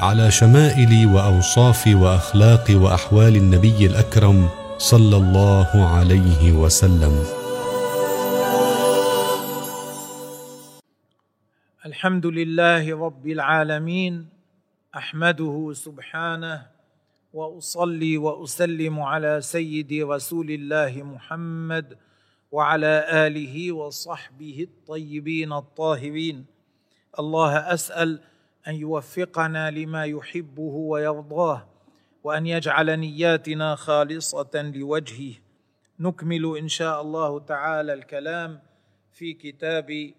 على شمائل واوصاف واخلاق وأحوال النبي الأكرم صلى الله عليه وسلم. الحمد لله رب العالمين أحمده سبحانه وأصلي وأسلم على سيدي رسول الله محمد وعلى آله وصحبه الطيبين الطاهرين. الله أسأل أن يوفقنا لما يحبه ويرضاه وأن يجعل نياتنا خالصة لوجهه. نكمل إن شاء الله تعالى الكلام في كتاب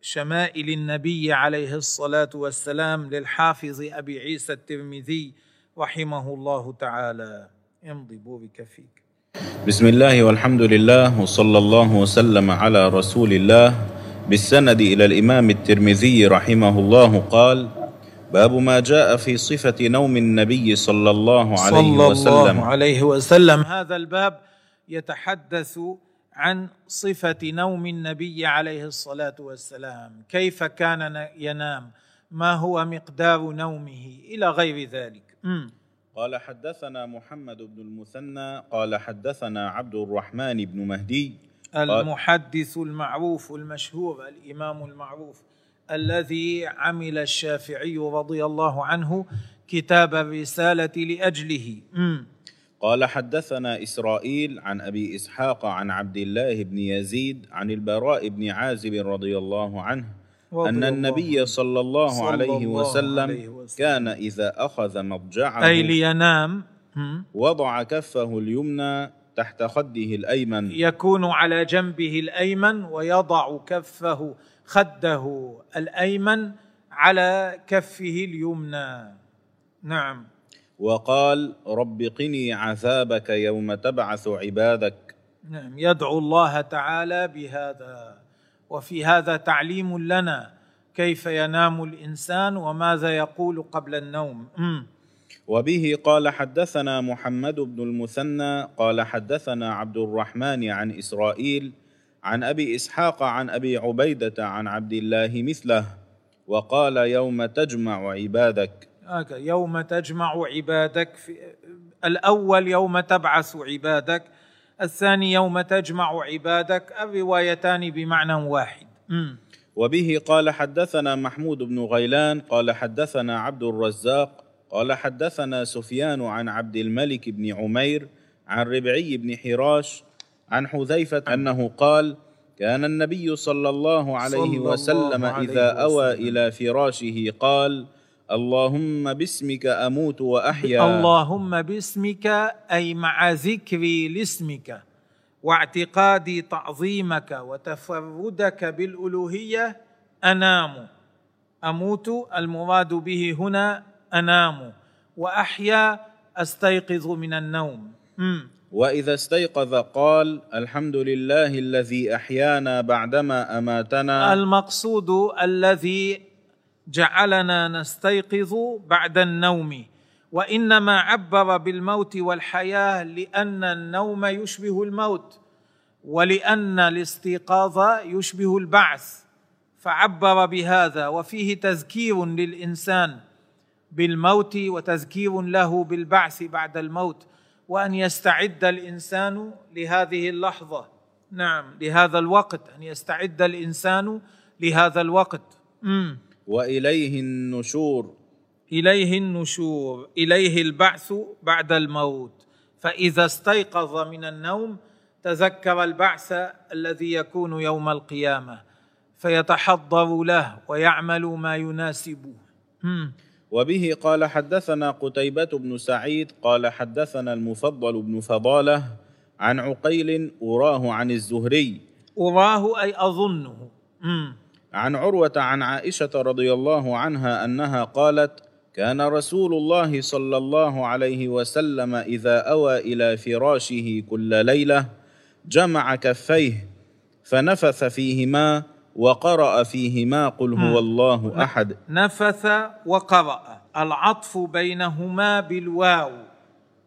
شمائل النبي عليه الصلاة والسلام للحافظ أبي عيسى الترمذي رحمه الله تعالى. امضي بورك فيك بسم الله والحمد لله وصلى الله وسلم على رسول الله. بالسند إلى الإمام الترمذي رحمه الله قال باب ما جاء في صفة نوم النبي صلى الله عليه صلى وسلم. الله عليه وسلم. هذا الباب يتحدث عن صفة نوم النبي عليه الصلاة والسلام. كيف كان ينام؟ ما هو مقدار نومه؟ إلى غير ذلك. مم. قال حدثنا محمد بن المثنى قال حدثنا عبد الرحمن بن مهدي. المحدث المعروف المشهور الإمام المعروف. الذي عمل الشافعي رضي الله عنه كتاب الرسالة لأجله مم. قال حدثنا إسرائيل عن أبي إسحاق عن عبد الله بن يزيد عن البراء بن عازب رضي الله عنه رضي الله النبي. صلى الله صلى عليه الله وسلم عليه وسلم. كان إذا أخذ مضجعه أي لينام. وضع كفه اليمنى تحت خده الأيمن يكون على جنبه الأيمن ويضع كفه خده الأيمن على كفه اليمنى. نعم. وقال رب قني عذابك يوم تبعث عبادك. نعم. يدعو الله تعالى بهذا. وفي هذا تعليم لنا كيف ينام الإنسان وماذا يقول قبل النوم. أمم. وبه قال حدثنا محمد بن المثنى قال حدثنا عبد الرحمن عن إسرائيل عن أبي إسحاق عن أبي عبيدة عن عبد الله مثله وقال يوم تجمع عبادك يوم تجمع عبادك في الأول يوم تبعث عبادك الثاني يوم تجمع عبادك الروايتان بمعنى واحد أمم. وبه قال حدثنا محمود بن غيلان قال حدثنا عبد الرزاق قال حدثنا سفيان عن عبد الملك بن عمير عن ربعي بن حراش عن حذيفة أنه قال كان النبي صلى الله عليه صلى الله وسلم عليه إذا أوى وسلم. إلى فراشه قال اللهم باسمك أموت وأحيا اللهم باسمك أي مع ذكري لاسمك واعتقادي تعظيمك وتفردك بالألوهية أنام أموت المراد به هنا أنام وأحيا أستيقظ من النوم. وإذا استيقظ قال الحمد لله الذي أحيانا بعدما أماتنا. المقصود الذي جعلنا نستيقظ بعد النوم وإنما عبر بالموت والحياة لأن النوم يشبه الموت ولأن الاستيقاظ يشبه البعث. فعبر بهذا وفيه تذكير للإنسان بالموت وتذكير له بالبعث بعد الموت. وأن يستعد الإنسان لهذه اللحظة. نعم لهذا الوقت. أن يستعد الإنسان لهذا الوقت. مم. وإليه النشور. إليه النشور. إليه البعث بعد الموت. فإذا استيقظ من النوم تذكر البعث الذي يكون يوم القيامة. فيتحضر له ويعمل ما يناسبه. مم. وبه قال حدثنا قتيبة بن سعيد قال حدثنا المفضل بن فضالة عن عقيل أراه عن الزهري أراه أي أظنه مم. عن عروة عن عائشة رضي الله عنها أنها قالت كان رسول الله صلى الله عليه وسلم إذا أوى إلى فراشه كل ليلة جمع كفيه فنفث فيهما وقرأ فيهما قل هو الله أحد. نفث وقرأ. العطف بينهما بالواو.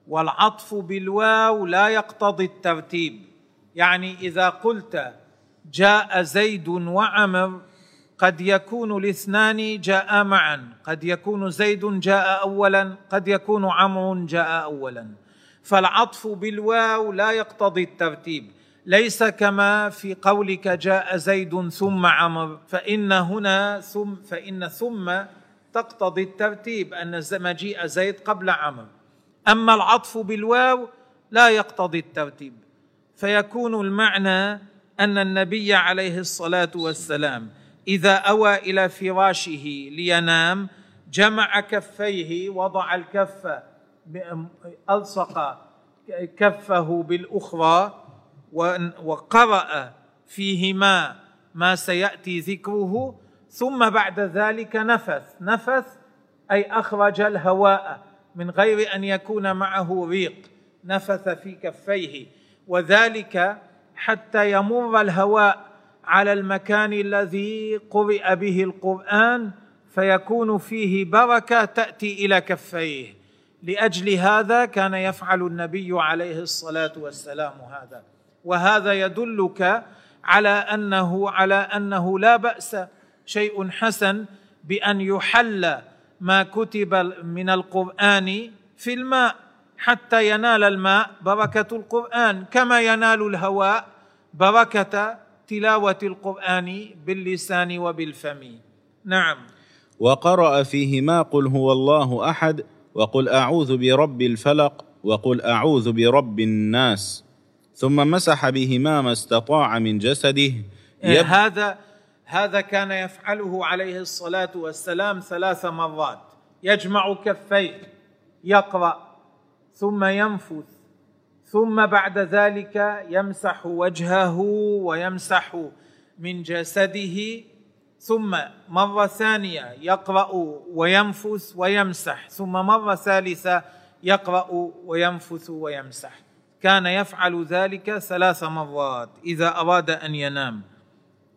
والعطف بالواو لا يقتضي الترتيب. يعني إذا قلت جاء زيد وعمر قد يكون الاثنان جاء معا. قد يكون زيد جاء اولا قد يكون عمرو جاء اولا. فالعطف بالواو لا يقتضي الترتيب. ليس كما في قولك جاء زيد ثم عمر. فإن هنا ثم فإن ثم تقتضي الترتيب أن مجيء زيد قبل عمر. أما العطف بالواو لا يقتضي الترتيب. فيكون المعنى أن النبي عليه الصلاة والسلام إذا أوى إلى فراشه لينام جمع كفيه وضع الكف ألصق كفه بالأخرى وقرأ فيهما ما سيأتي ذكره ثم بعد ذلك نفث. نفث أي أخرج الهواء من غير أن يكون معه ريق. نفث في كفيه. وذلك حتى يمر الهواء على المكان الذي قرئ به القرآن فيكون فيه بركة تأتي إلى كفيه. لأجل هذا كان يفعل النبي عليه الصلاة والسلام هذا. وهذا يدلك على أنه على أنه لا بأس شيء حسن بأن يحل ما كتب من القرآن في الماء حتى ينال الماء بركة القرآن كما ينال الهواء بركة تلاوة القرآن باللسان وبالفم. نعم. وقرأ فيهما قل هو الله أحد وقل أعوذ برب الفلق وقل أعوذ برب الناس. ثم مسح بهما ما استطاع من جسده. يب... هذا هذا كان يفعله عليه الصلاة والسلام ثلاث مرات. يجمع كفيه يقرأ ثم ينفث ثم بعد ذلك يمسح وجهه ويمسح من جسده ثم مرة ثانية يقرأ وينفث ويمسح ثم مرة ثالثة يقرأ وينفث ويمسح. كان يفعل ذلك ثلاث مرات إذا أراد أن ينام.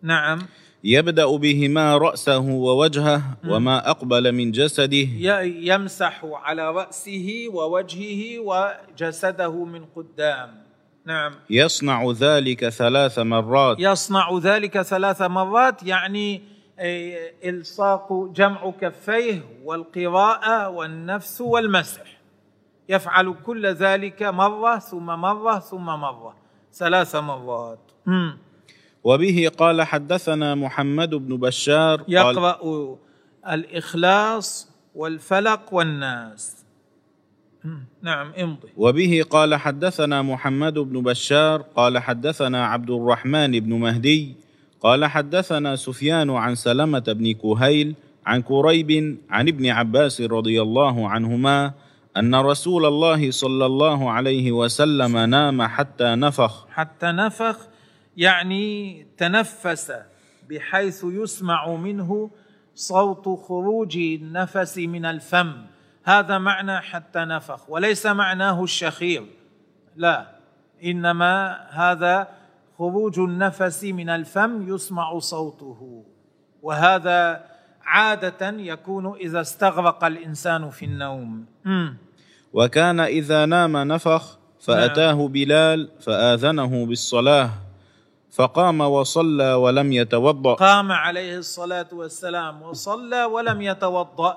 نعم. يبدأ بهما رأسه ووجهه وما أقبل من جسده. يمسح على رأسه ووجهه وجسده من قدام. نعم. يصنع ذلك ثلاث مرات. يصنع ذلك ثلاث مرات يعني إلصاق جمع كفيه والقراءة والنفس والمسح. يفعل كل ذلك مرة ثم مرة ثم مرة. ثلاث مرات. مم. وبه قال حدثنا محمد بن بشار يقرأ الإخلاص والفلق والناس. نعم امضي. وبه قال حدثنا محمد بن بشار قال حدثنا عبد الرحمن بن مهدي قال حدثنا سفيان عن سلمة بن كهيل عن كريب عن ابن عباس رضي الله عنهما أن رسول الله صلى الله عليه وسلم نام حتى نفخ. حتى نفخ يعني تنفس بحيث يسمع منه صوت خروج النفس من الفم. هذا معنى حتى نفخ وليس معناه الشخير. لا إنما هذا خروج النفس من الفم يسمع صوته. وهذا عادة يكون إذا استغرق الإنسان في النوم. م. وكان إذا نام نفخ فأتاه بلال فآذنه بالصلاة فقام وصلى ولم يتوضأ. قام عليه الصلاة والسلام وصلى ولم يتوضأ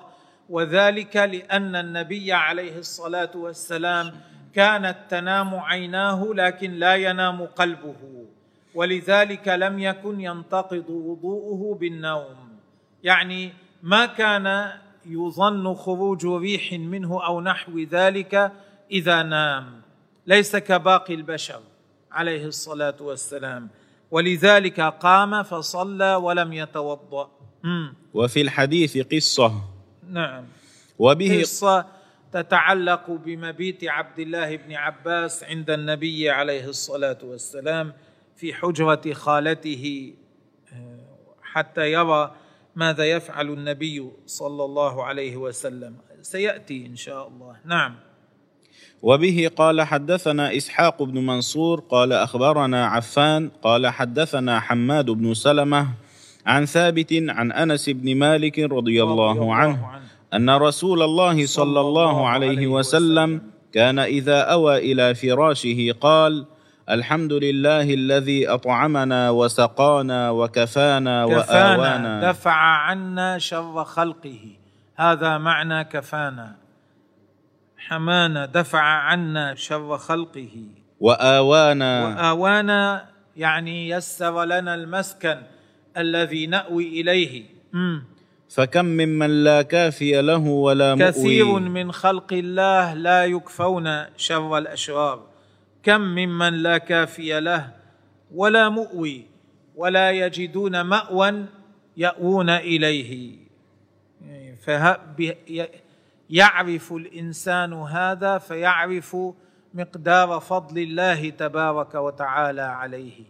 وذلك لأن النبي عليه الصلاة والسلام كانت تنام عيناه لكن لا ينام قلبه ولذلك لم يكن ينتقض وضوءه بالنوم. يعني ما كان يظن خروج ريح منه أو نحو ذلك إذا نام. ليس كباقي البشر عليه الصلاة والسلام. ولذلك قام فصلى ولم يتوضأ. وفي الحديث قصة. نعم. وبه قصة تتعلق بمبيت عبد الله بن عباس عند النبي عليه الصلاة والسلام في حجرة خالته آه، حتى يرى ماذا يفعل النبي صلى الله عليه وسلم؟ سيأتي إن شاء الله. نعم. وبه قال حدثنا إسحاق بن منصور قال أخبرنا عفان قال حدثنا حماد بن سلمة عن ثابت عن أنس بن مالك رضي الله عنه. أن رسول الله صلى الله عليه وسلم كان إذا أوى إلى فراشه قال الحمد لله الذي أطعمنا وسقانا وكفانا كفانا وآوانا. دفع عنا شر خلقه. هذا معنى كفانا. حمانا دفع عنا شر خلقه. وآوانا. وآوانا يعني يسر لنا المسكن الذي نأوي إليه. مم. فكم ممن لا كافي له ولا كثير مؤوي من خلق الله لا يكفون شر الأشرار. كم ممن لا كافي له ولا مؤوي ولا يجدون مأوى يأوون إليه. يعرف الإنسان هذا فيعرف مقدار فضل الله تبارك وتعالى عليه.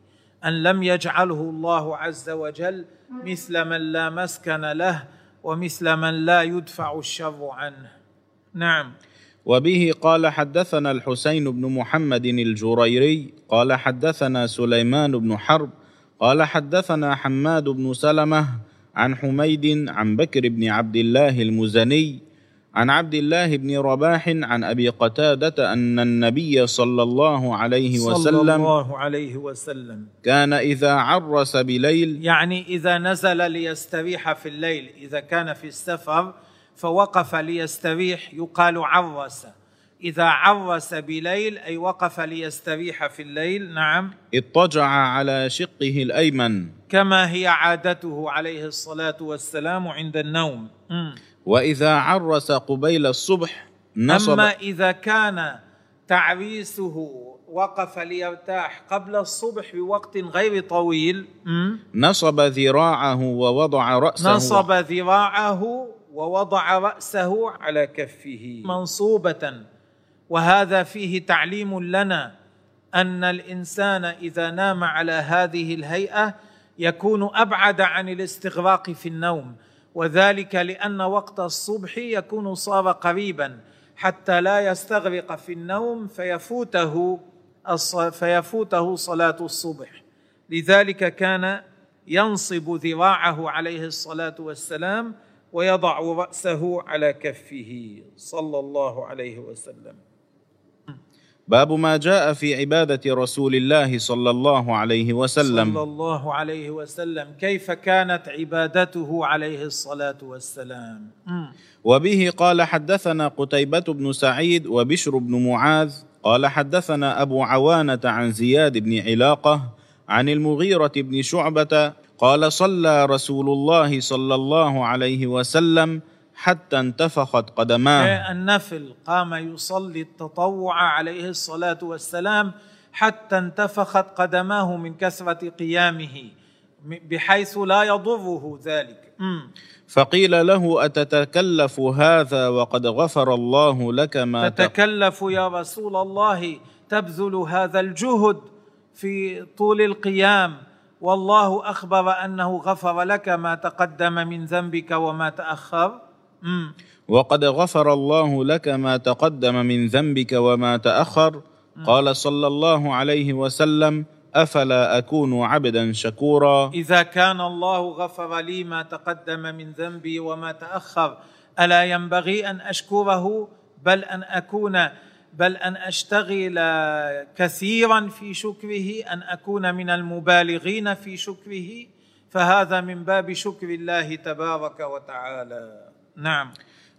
أن لم يجعله الله عز وجل مثل من لا مسكن له ومثل من لا يدفع الشر عنه. نعم. وبه قال حدثنا الحسين بن محمد الجريري قال حدثنا سليمان بن حرب قال حدثنا حماد بن سلمة عن حميد عن بكر بن عبد الله المزني عن عبد الله بن رباح عن أبي قتادة أن النبي صلى الله عليه صلى وسلم الله عليه وسلم. كان إذا عرس بليل يعني إذا نزل ليستريح في الليل إذا كان في السفر فوقف ليستريح يقال عرس إذا عرس بليل أي وقف ليستريح في الليل نعم. اضطجع على شقه الأيمن. كما هي عادته عليه الصلاة والسلام عند النوم. مم. وإذا عرس قبيل الصبح نصب. أما إذا كان تعريسه وقف ليرتاح قبل الصبح بوقت غير طويل. نصب ذراعه ووضع رأسه. نصب ذراعه ووضع رأسه على كفه. منصوبة. وهذا فيه تعليم لنا أن الإنسان إذا نام على هذه الهيئة يكون أبعد عن الاستغراق في النوم وذلك لأن وقت الصبح يكون صار قريبا. حتى لا يستغرق في النوم فيفوته فيفوته صلاة الصبح. لذلك كان ينصب ذراعه عليه الصلاة والسلام ويضع رأسه على كفه صلى الله عليه وسلم. باب ما جاء في عبادة رسول الله صلى الله عليه وسلم. صلى الله عليه وسلم. كيف كانت عبادته عليه الصلاة والسلام. وبه قال حدثنا قتيبة بن سعيد وبشر بن معاذ. قال حدثنا أبو عوانة عن زياد بن علاقة عن المغيرة بن شعبة قال صلى رسول الله صلى الله عليه وسلم حتى انتفخت قدماه النفل قام يصلي التطوع عليه الصلاة والسلام حتى انتفخت قدماه من كثرة قيامه بحيث لا يضره ذلك. فقيل له أتتكلف هذا وقد غفر الله لك ما. تتكلف يا رسول الله تبذل هذا الجهد في طول القيام والله أخبر أنه غفر لك ما تقدم من ذنبك وما تأخر. مم. وقد غفر الله لك ما تقدم من ذنبك وما تأخر. قال صلى الله عليه وسلم أفلا أكون عبدا شكورا؟ إذا كان الله غفر لي ما تقدم من ذنبي وما تأخر ألا ينبغي أن أشكره؟ بل أن أكون بل أن أشتغل كثيرا في شكره أن أكون من المبالغين في شكره. فهذا من باب شكر الله تبارك وتعالى. نعم.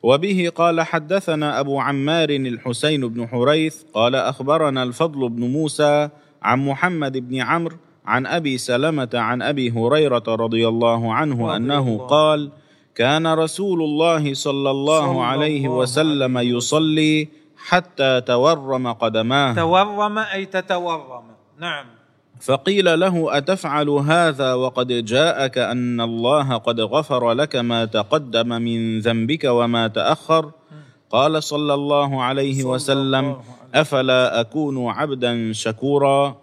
وبه قال حدثنا أبو عمار الحسين بن حريث قال أخبرنا الفضل بن موسى عن محمد بن عمرو عن أبي سلمة عن أبي هريرة رضي الله عنه رضي أنه الله. قال كان رسول الله صلى الله صلى عليه الله وسلم عليه يصلي حتى تورم قدماه. تورم أي تتورم. نعم. فقيل له أتفعل هذا وقد جاءك أن الله قد غفر لك ما تقدم من ذنبك وما تأخر؟ قال صلى الله عليه صلى وسلم الله عليه أفلا أكون عبدا شكورا؟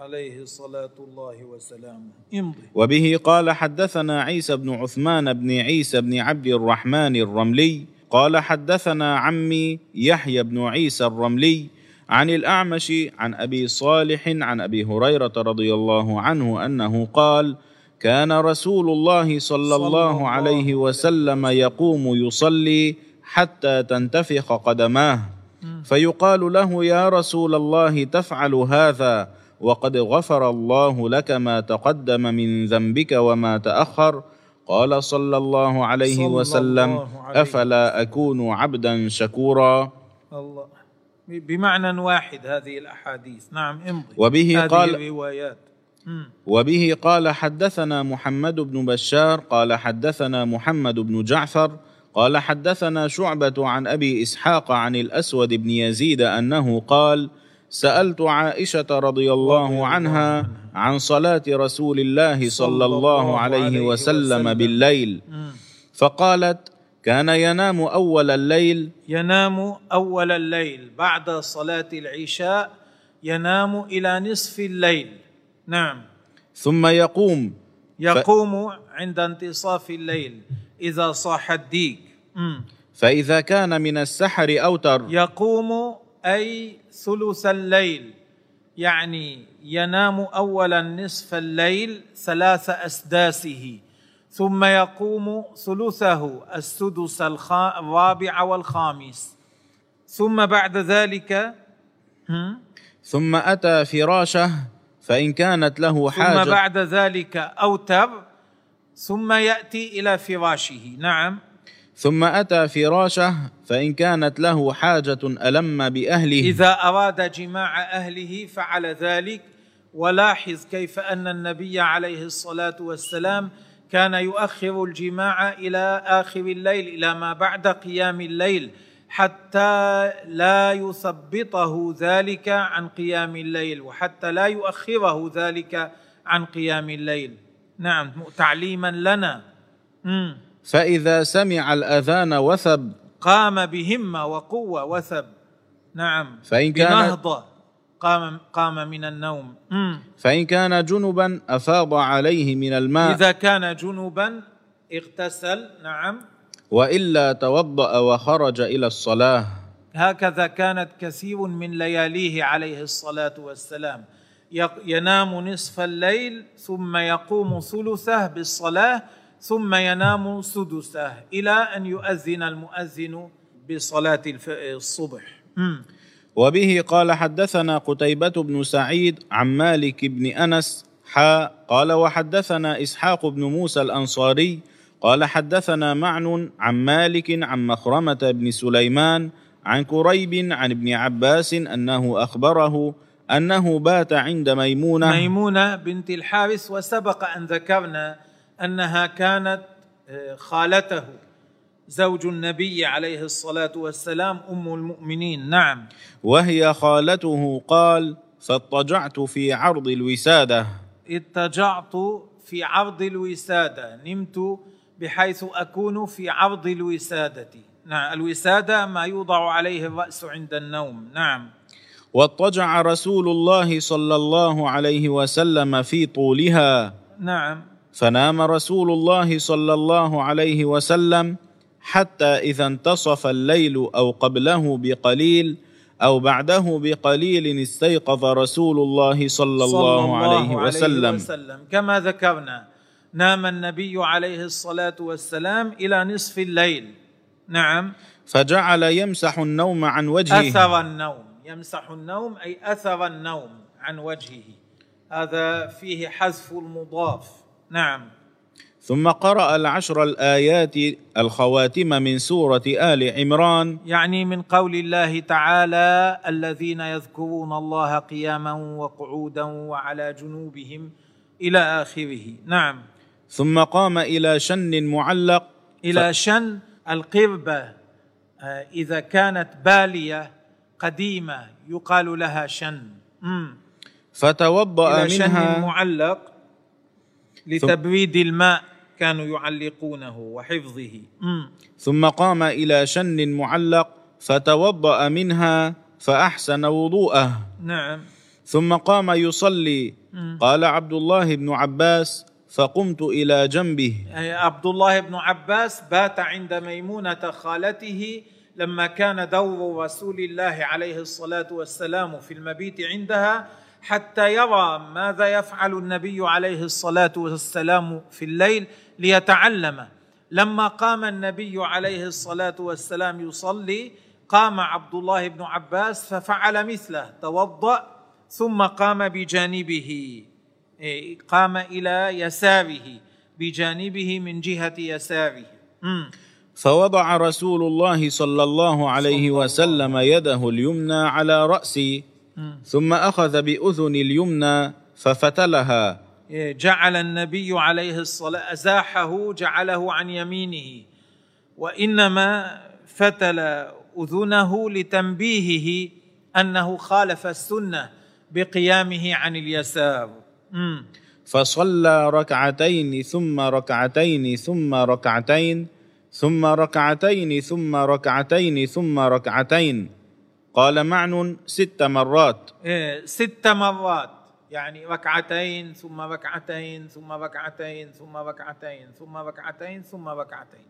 عليه صلاة الله وسلامه امضي. وبه قال حدثنا عيسى بن عثمان بن عيسى بن عبد الرحمن الرملي قال حدثنا عمي يحيى بن عيسى الرملي عن الأعمش عن أبي صالح عن أبي هريرة رضي الله عنه أنه قال كان رسول الله صلى الله عليه وسلم يقوم يصلي حتى تنتفخ قدماه. فيقال له يا رسول الله تفعل هذا وقد غفر الله لك ما تقدم من ذنبك وما تأخر. قال صلى الله عليه صلى وسلم الله عليه أفلا أكون عبدا شكورا؟ الله. بمعنى واحد هذه الأحاديث. نعم امضي. وبه هذه قال الروايات. وبه قال حدثنا محمد بن بشار قال حدثنا محمد بن جعفر قال حدثنا شعبة عن أبي إسحاق عن الأسود بن يزيد أنه قال سألت عائشة رضي الله عنها عن صلاة رسول الله صلى الله عليه وسلم بالليل. فقالت كان ينام أول الليل. ينام أول الليل. بعد صلاة العشاء ينام إلى نصف الليل. نعم. ثم يقوم. يقوم عند انتصاف الليل. إذا صاح الديك. مم. فإذا كان من السحر أوتر. يقوم أي ثلث الليل يعني ينام أولا نصف الليل ثلاث أسداسه ثم يقوم ثلثه السدس الرابع والخامس. ثم بعد ذلك؟ ثم أتى فراشه فإن كانت له ثم حاجة. بعد ذلك أوتر ثم يأتي إلى فراشه. نعم. ثم أتى فراشه فإن كانت له حاجة ألم بأهله. إذا أراد جماع أهله فعل ذلك. ولاحظ كيف أن النبي عليه الصلاة والسلام كان يؤخر الجماع إلى آخر الليل إلى ما بعد قيام الليل حتى لا يثبطه ذلك عن قيام الليل وحتى لا يؤخره ذلك عن قيام الليل. نعم تعليما لنا. مم. فإذا سمع الأذان وثب. قام بهمة وقوة وثب. نعم. فإن كان- بنهضة. قام قام من النوم. مم. فإن كان جنبا أفاض عليه من الماء. إذا كان جنوبا اغتسل. نعم. وإلا توضأ وخرج إلى الصلاة. هكذا كانت كثير من لياليه عليه الصلاة والسلام. ينام نصف الليل ثم يقوم ثلثه بالصلاة ثم ينام سدسه إلى أن يؤذن المؤذن بصلاة الف- الصبح. وبه قال حدثنا قتيبة بن سعيد عن مالك بن أنس حاء قال وحدثنا إسحاق بن موسى الأنصاري قال حدثنا معن عن مالك عن مخرمة بن سليمان عن كريب عن ابن عباس أنه أخبره أنه بات عند ميمونة ميمونة بنت الحارث وسبق أن ذكرنا أنها كانت آه، خالته زوج النبي عليه الصلاة والسلام أم المؤمنين. نعم. وهي خالته قال فاضطجعت في عرض الوسادة. اضطجعت في عرض الوسادة. نمت بحيث أكون في عرض الوسادة. نعم الوسادة ما يوضع عليه الرأس عند النوم. نعم. واضطجع رسول الله صلى الله عليه وسلم في طولها. نعم. فنام رسول الله صلى الله عليه وسلم حتى إذا انتصف الليل أو قبله بقليل أو بعده بقليل استيقظ رسول الله صلى الله, عليه وسلم. وسلم. كما ذكرنا نام النبي عليه الصلاة والسلام إلى نصف الليل. نعم. فجعل يمسح النوم عن وجهه. أثر النوم. يمسح النوم أي أثر النوم عن وجهه. هذا فيه حذف المضاف. نعم. ثم قرأ العشر الآيات الخواتم من سورة آل عمران. يعني من قول الله تعالى الذين يذكرون الله قياما وقعودا وعلى جنوبهم إلى آخره. نعم. ثم قام إلى شن معلق. إلى شن القربة آه، إذا كانت بالية قديمة يقال لها شن. مم. فتوضأ إلى شن منها معلق. لتبريد الماء كانوا يعلقونه وحفظه. ثم قام إلى شن معلق فتوضأ منها فأحسن وضوءه. نعم. ثم قام يصلي. قال عبد الله بن عباس فقمت إلى جنبه. أي عبد الله بن عباس بات عند ميمونة خالته لما كان دور رسول الله عليه الصلاة والسلام في المبيت عندها حتى يرى ماذا يفعل النبي عليه الصلاة والسلام في الليل ليتعلم. لما قام النبي عليه الصلاة والسلام يصلي قام عبد الله بن عباس ففعل مثله توضأ ثم قام بجانبه. إيه، قام إلى يساره بجانبه من جهة يساره. فوضع رسول الله صلى الله عليه وسلم يده اليمنى على راسي ثم أخذ بأذن اليمنى ففتلها. إيه، جعل النبي عليه الصلاه أزاحه جعله عن يمينه. وإنما فتل أذنه لتنبيهه أنه خالف السنة بقيامه عن اليسار. مم. فصلى ركعتين ثم ركعتين ثم ركعتين ثم ركعتين ثم ركعتين ثم ركعتين. قال معن ست مرات. إيه، ست مرات. يعني ركعتين ثم ركعتين ثم ركعتين ثم ركعتين ثم ركعتين ثم ركعتين.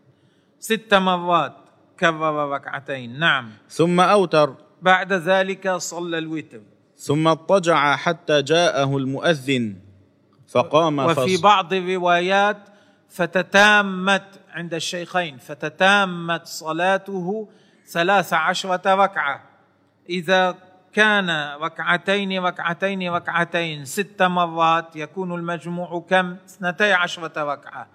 ست مرات كرر ركعتين. نعم. ثم أوتر. بعد ذلك صلى الوتر. ثم اضطجع حتى جاءه المؤذن. فقام وفي بعض الروايات فتتامت عند الشيخين فتتامت صلاته ثلاث عشرة ركعة. إذا كان ركعتين ركعتين ركعتين ست مرات يكون المجموع كم؟ اثنتي عشرة ركعة.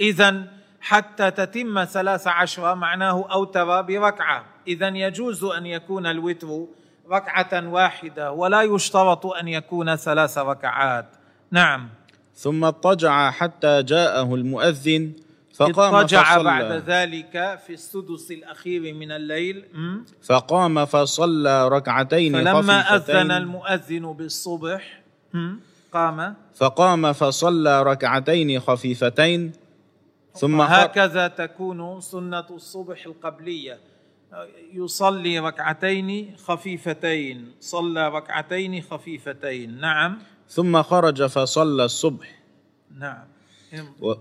إذا حتى تتم ثلاث عشرة معناه أوتر بركعة. إذا يجوز أن يكون الوتر ركعة واحدة ولا يشترط أن يكون ثلاث ركعات. نعم. ثم اضطجع حتى جاءه المؤذن فقام اضطجع بعد ذلك في السدس الأخير من الليل? فقام فصلى ركعتين فلما أذن المؤذن بالصبح? قام. فقام فصلى ركعتين خفيفتين. ثم. هكذا تكون سنة الصبح القبلية. يصلي ركعتين خفيفتين. صلى ركعتين خفيفتين. نعم. ثم خرج فصلى الصبح. نعم. و...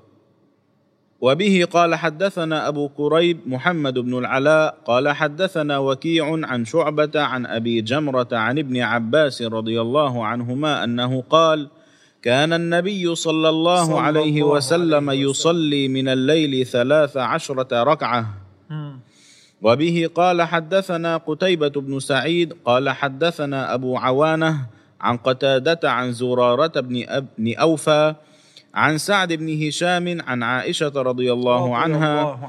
وبه قال حدثنا أبو كريب محمد بن العلاء قال حدثنا وكيع عن شعبة عن أبي جمرة عن ابن عباس رضي الله عنهما أنه قال كان النبي صلى الله صلى عليه الله وسلم عليه وسلم. يصلي من الليل ثلاث عشرة ركعة م. وبه قال حدثنا قتيبة بن سعيد قال حدثنا أبو عوانة عن قتادة عن زرارة بن, أب بن أوفى عن سعد بن هشام عن عائشة رضي الله عنها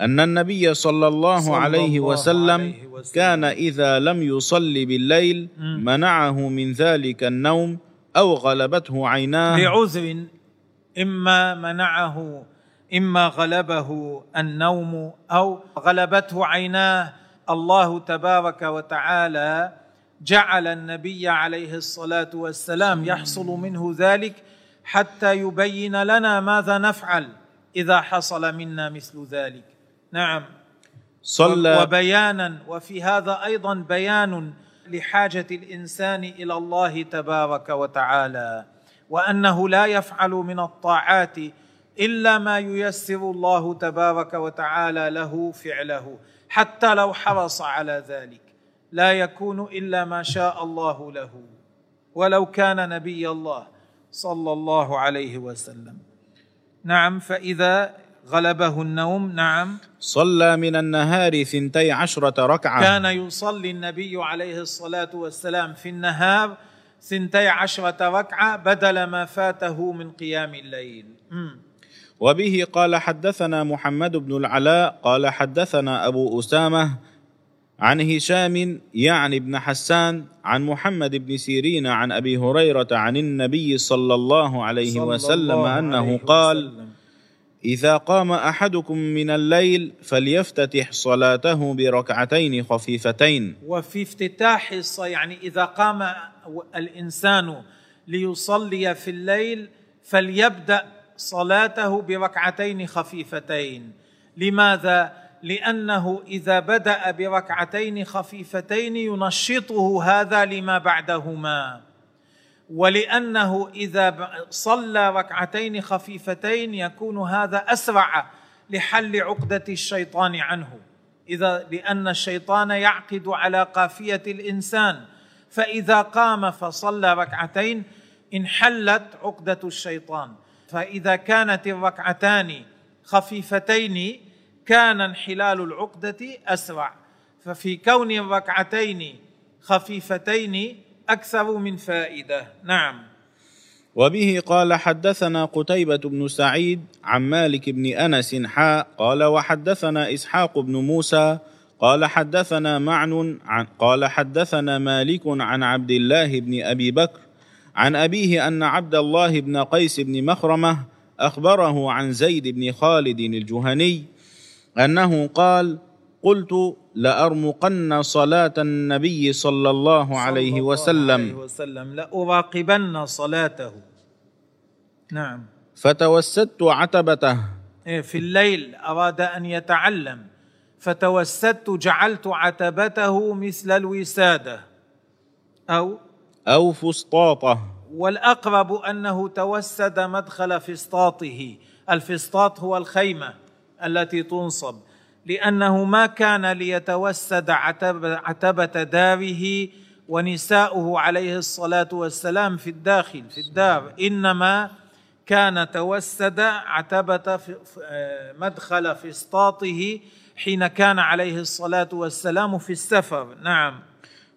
أن النبي صلى الله عليه وسلم. كان إذا لم يصلي بالليل. منعه من ذلك النوم أو غلبته عيناه لعذر إما منعه إما غلبه النوم أو غلبته عيناه الله تبارك وتعالى جعل النبي عليه الصلاة والسلام يحصل منه ذلك حتى يبين لنا ماذا نفعل إذا حصل منا مثل ذلك. نعم. صلى وبيانا وفي هذا أيضا بيان لحاجة الإنسان إلى الله تبارك وتعالى وأنه لا يفعل من الطاعات إلا ما ييسر الله تبارك وتعالى له فعله حتى لو حرص على ذلك. لا يكون إلا ما شاء الله له. ولو كان نبي الله. صلى الله عليه وسلم. نعم فإذا غلبه النوم نعم. صلى من النهار ثنتي عشرة ركعة. كان يصلي النبي عليه الصلاة والسلام في النهار ثنتي عشرة ركعة بدل ما فاته من قيام الليل. مم. وبه قال حدثنا محمد بن العلاء قال حدثنا أبو أسامة عن هشام يعني بن حسان عن محمد بن سيرين عن أبي هريرة عن النبي صلى الله عليه صلى وسلم الله أنه عليه قال وسلم. إذا قام أحدكم من الليل فليفتتح صلاته بركعتين خفيفتين وفي افتتاح الص- يعني إذا قام الإنسان ليصلي في الليل فليبدأ صلاته بركعتين خفيفتين لماذا؟ لأنه إذا بدأ بركعتين خفيفتين ينشطه هذا لما بعدهما. ولأنه إذا صلى ركعتين خفيفتين يكون هذا أسرع لحل عقدة الشيطان عنه. إذا لأن الشيطان يعقد على قافية الإنسان فإذا قام فصلى ركعتين انحلت عقدة الشيطان. فإذا كانت الركعتان خفيفتين كان انحلال العقدة أسرع ففي كون الركعتين خفيفتين أكثر من فائدة. نعم. وبه قال حدثنا قتيبة بن سعيد عن مالك بن أنس حاء قال وحدثنا إسحاق بن موسى قال حدثنا معن عن قال حدثنا مالك عن عبد الله بن أبي بكر عن أبيه أن عبد الله بن قيس بن مخرمة أخبره عن زيد بن خالد الجهني أنه قال قلت لأرمقن صلاة النبي صلى الله عليه صلى الله وسلم. عليه وسلم لأراقبن صلاته. نعم. فتوسدت عتبته. إيه، في الليل أراد أن يتعلم. فتوسدت جعلت عتبته مثل الوسادة. أو؟ أو فسطاطة. والأقرب أنه توسد مدخل فسطاطه. الفسطاط هو الخيمة. التي تنصب لأنه ما كان ليتوسد عتب عتبة داره ونساؤه عليه الصلاة والسلام في الداخل في الدار. إنما كان توسد عتبة مدخل فسطاطه حين كان عليه الصلاة والسلام في السفر. نعم.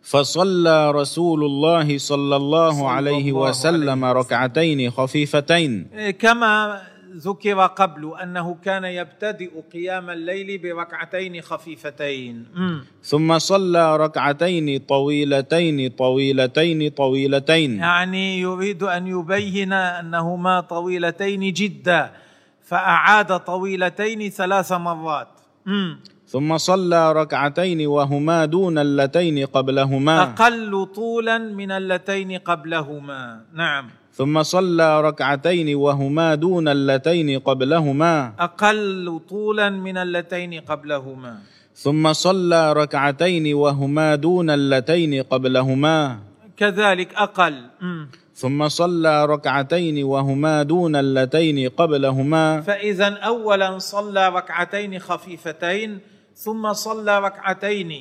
فصلى رسول الله صلى الله صلى عليه الله وسلم عليه ركعتين خفيفتين. كما ذكر قبل أنه كان يبتدئ قيام الليل بركعتين خفيفتين. مم. ثم صلى ركعتين طويلتين طويلتين طويلتين. يعني يريد أن يبين أنهما طويلتين جدا فأعاد طويلتين ثلاث مرات. مم. ثم صلى ركعتين وهما دون اللتين قبلهما. أقل طولا من اللتين قبلهما. نعم. ثم صلى ركعتين وهما دون اللتين قبلهما. أقل طولا من اللتين قبلهما. ثم صلى ركعتين وهما دون اللتين قبلهما. كذلك أقل. ثم صلى ركعتين وهما دون اللتين قبلهما. فإذا أولا صلى ركعتين خفيفتين ثم صلى ركعتين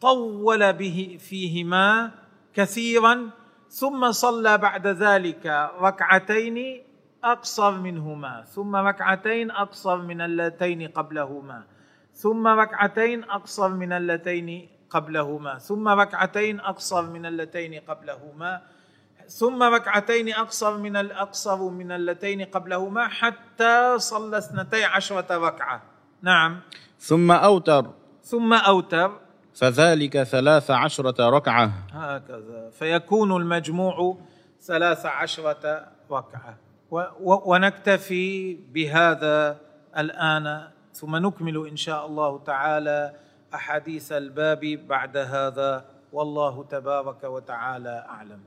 طول به فيهما كثيرا ثم صلى بعد ذلك ركعتين أقصر منهما ثم ركعتين أقصر من اللتين قبلهما ثم ركعتين أقصر من اللتين قبلهما ثم ركعتين أقصر من اللتين قبلهما ثم ركعتين أقصر من الأقصر من اللتين قبلهما حتى صلى اثنتي عشرة ركعة. نعم. ثم أوتر. ثم أوتر. فذلك ثلاث عشرة ركعة. هكذا. فيكون المجموع ثلاث عشرة ركعة. و- و- ونكتفي بهذا الآن ثم نكمل إن شاء الله تعالى أحاديث الباب بعد هذا. والله تبارك وتعالى أعلم.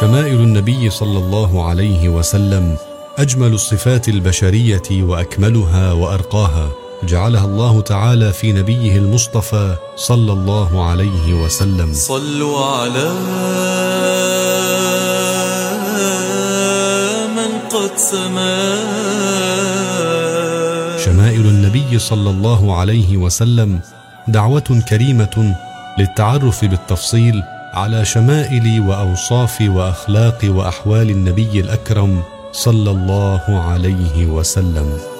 شمائل النبي صلى الله عليه وسلم أجمل الصفات البشرية وأكملها وأرقاها. جعلها الله تعالى في نبيه المصطفى صلى الله عليه وسلم. صلوا على من قد سما. شمائل النبي صلى الله عليه وسلم دعوة كريمة للتعرف بالتفصيل على شمائل وأوصاف وأخلاق وأحوال النبي الأكرم صلى الله عليه وسلم.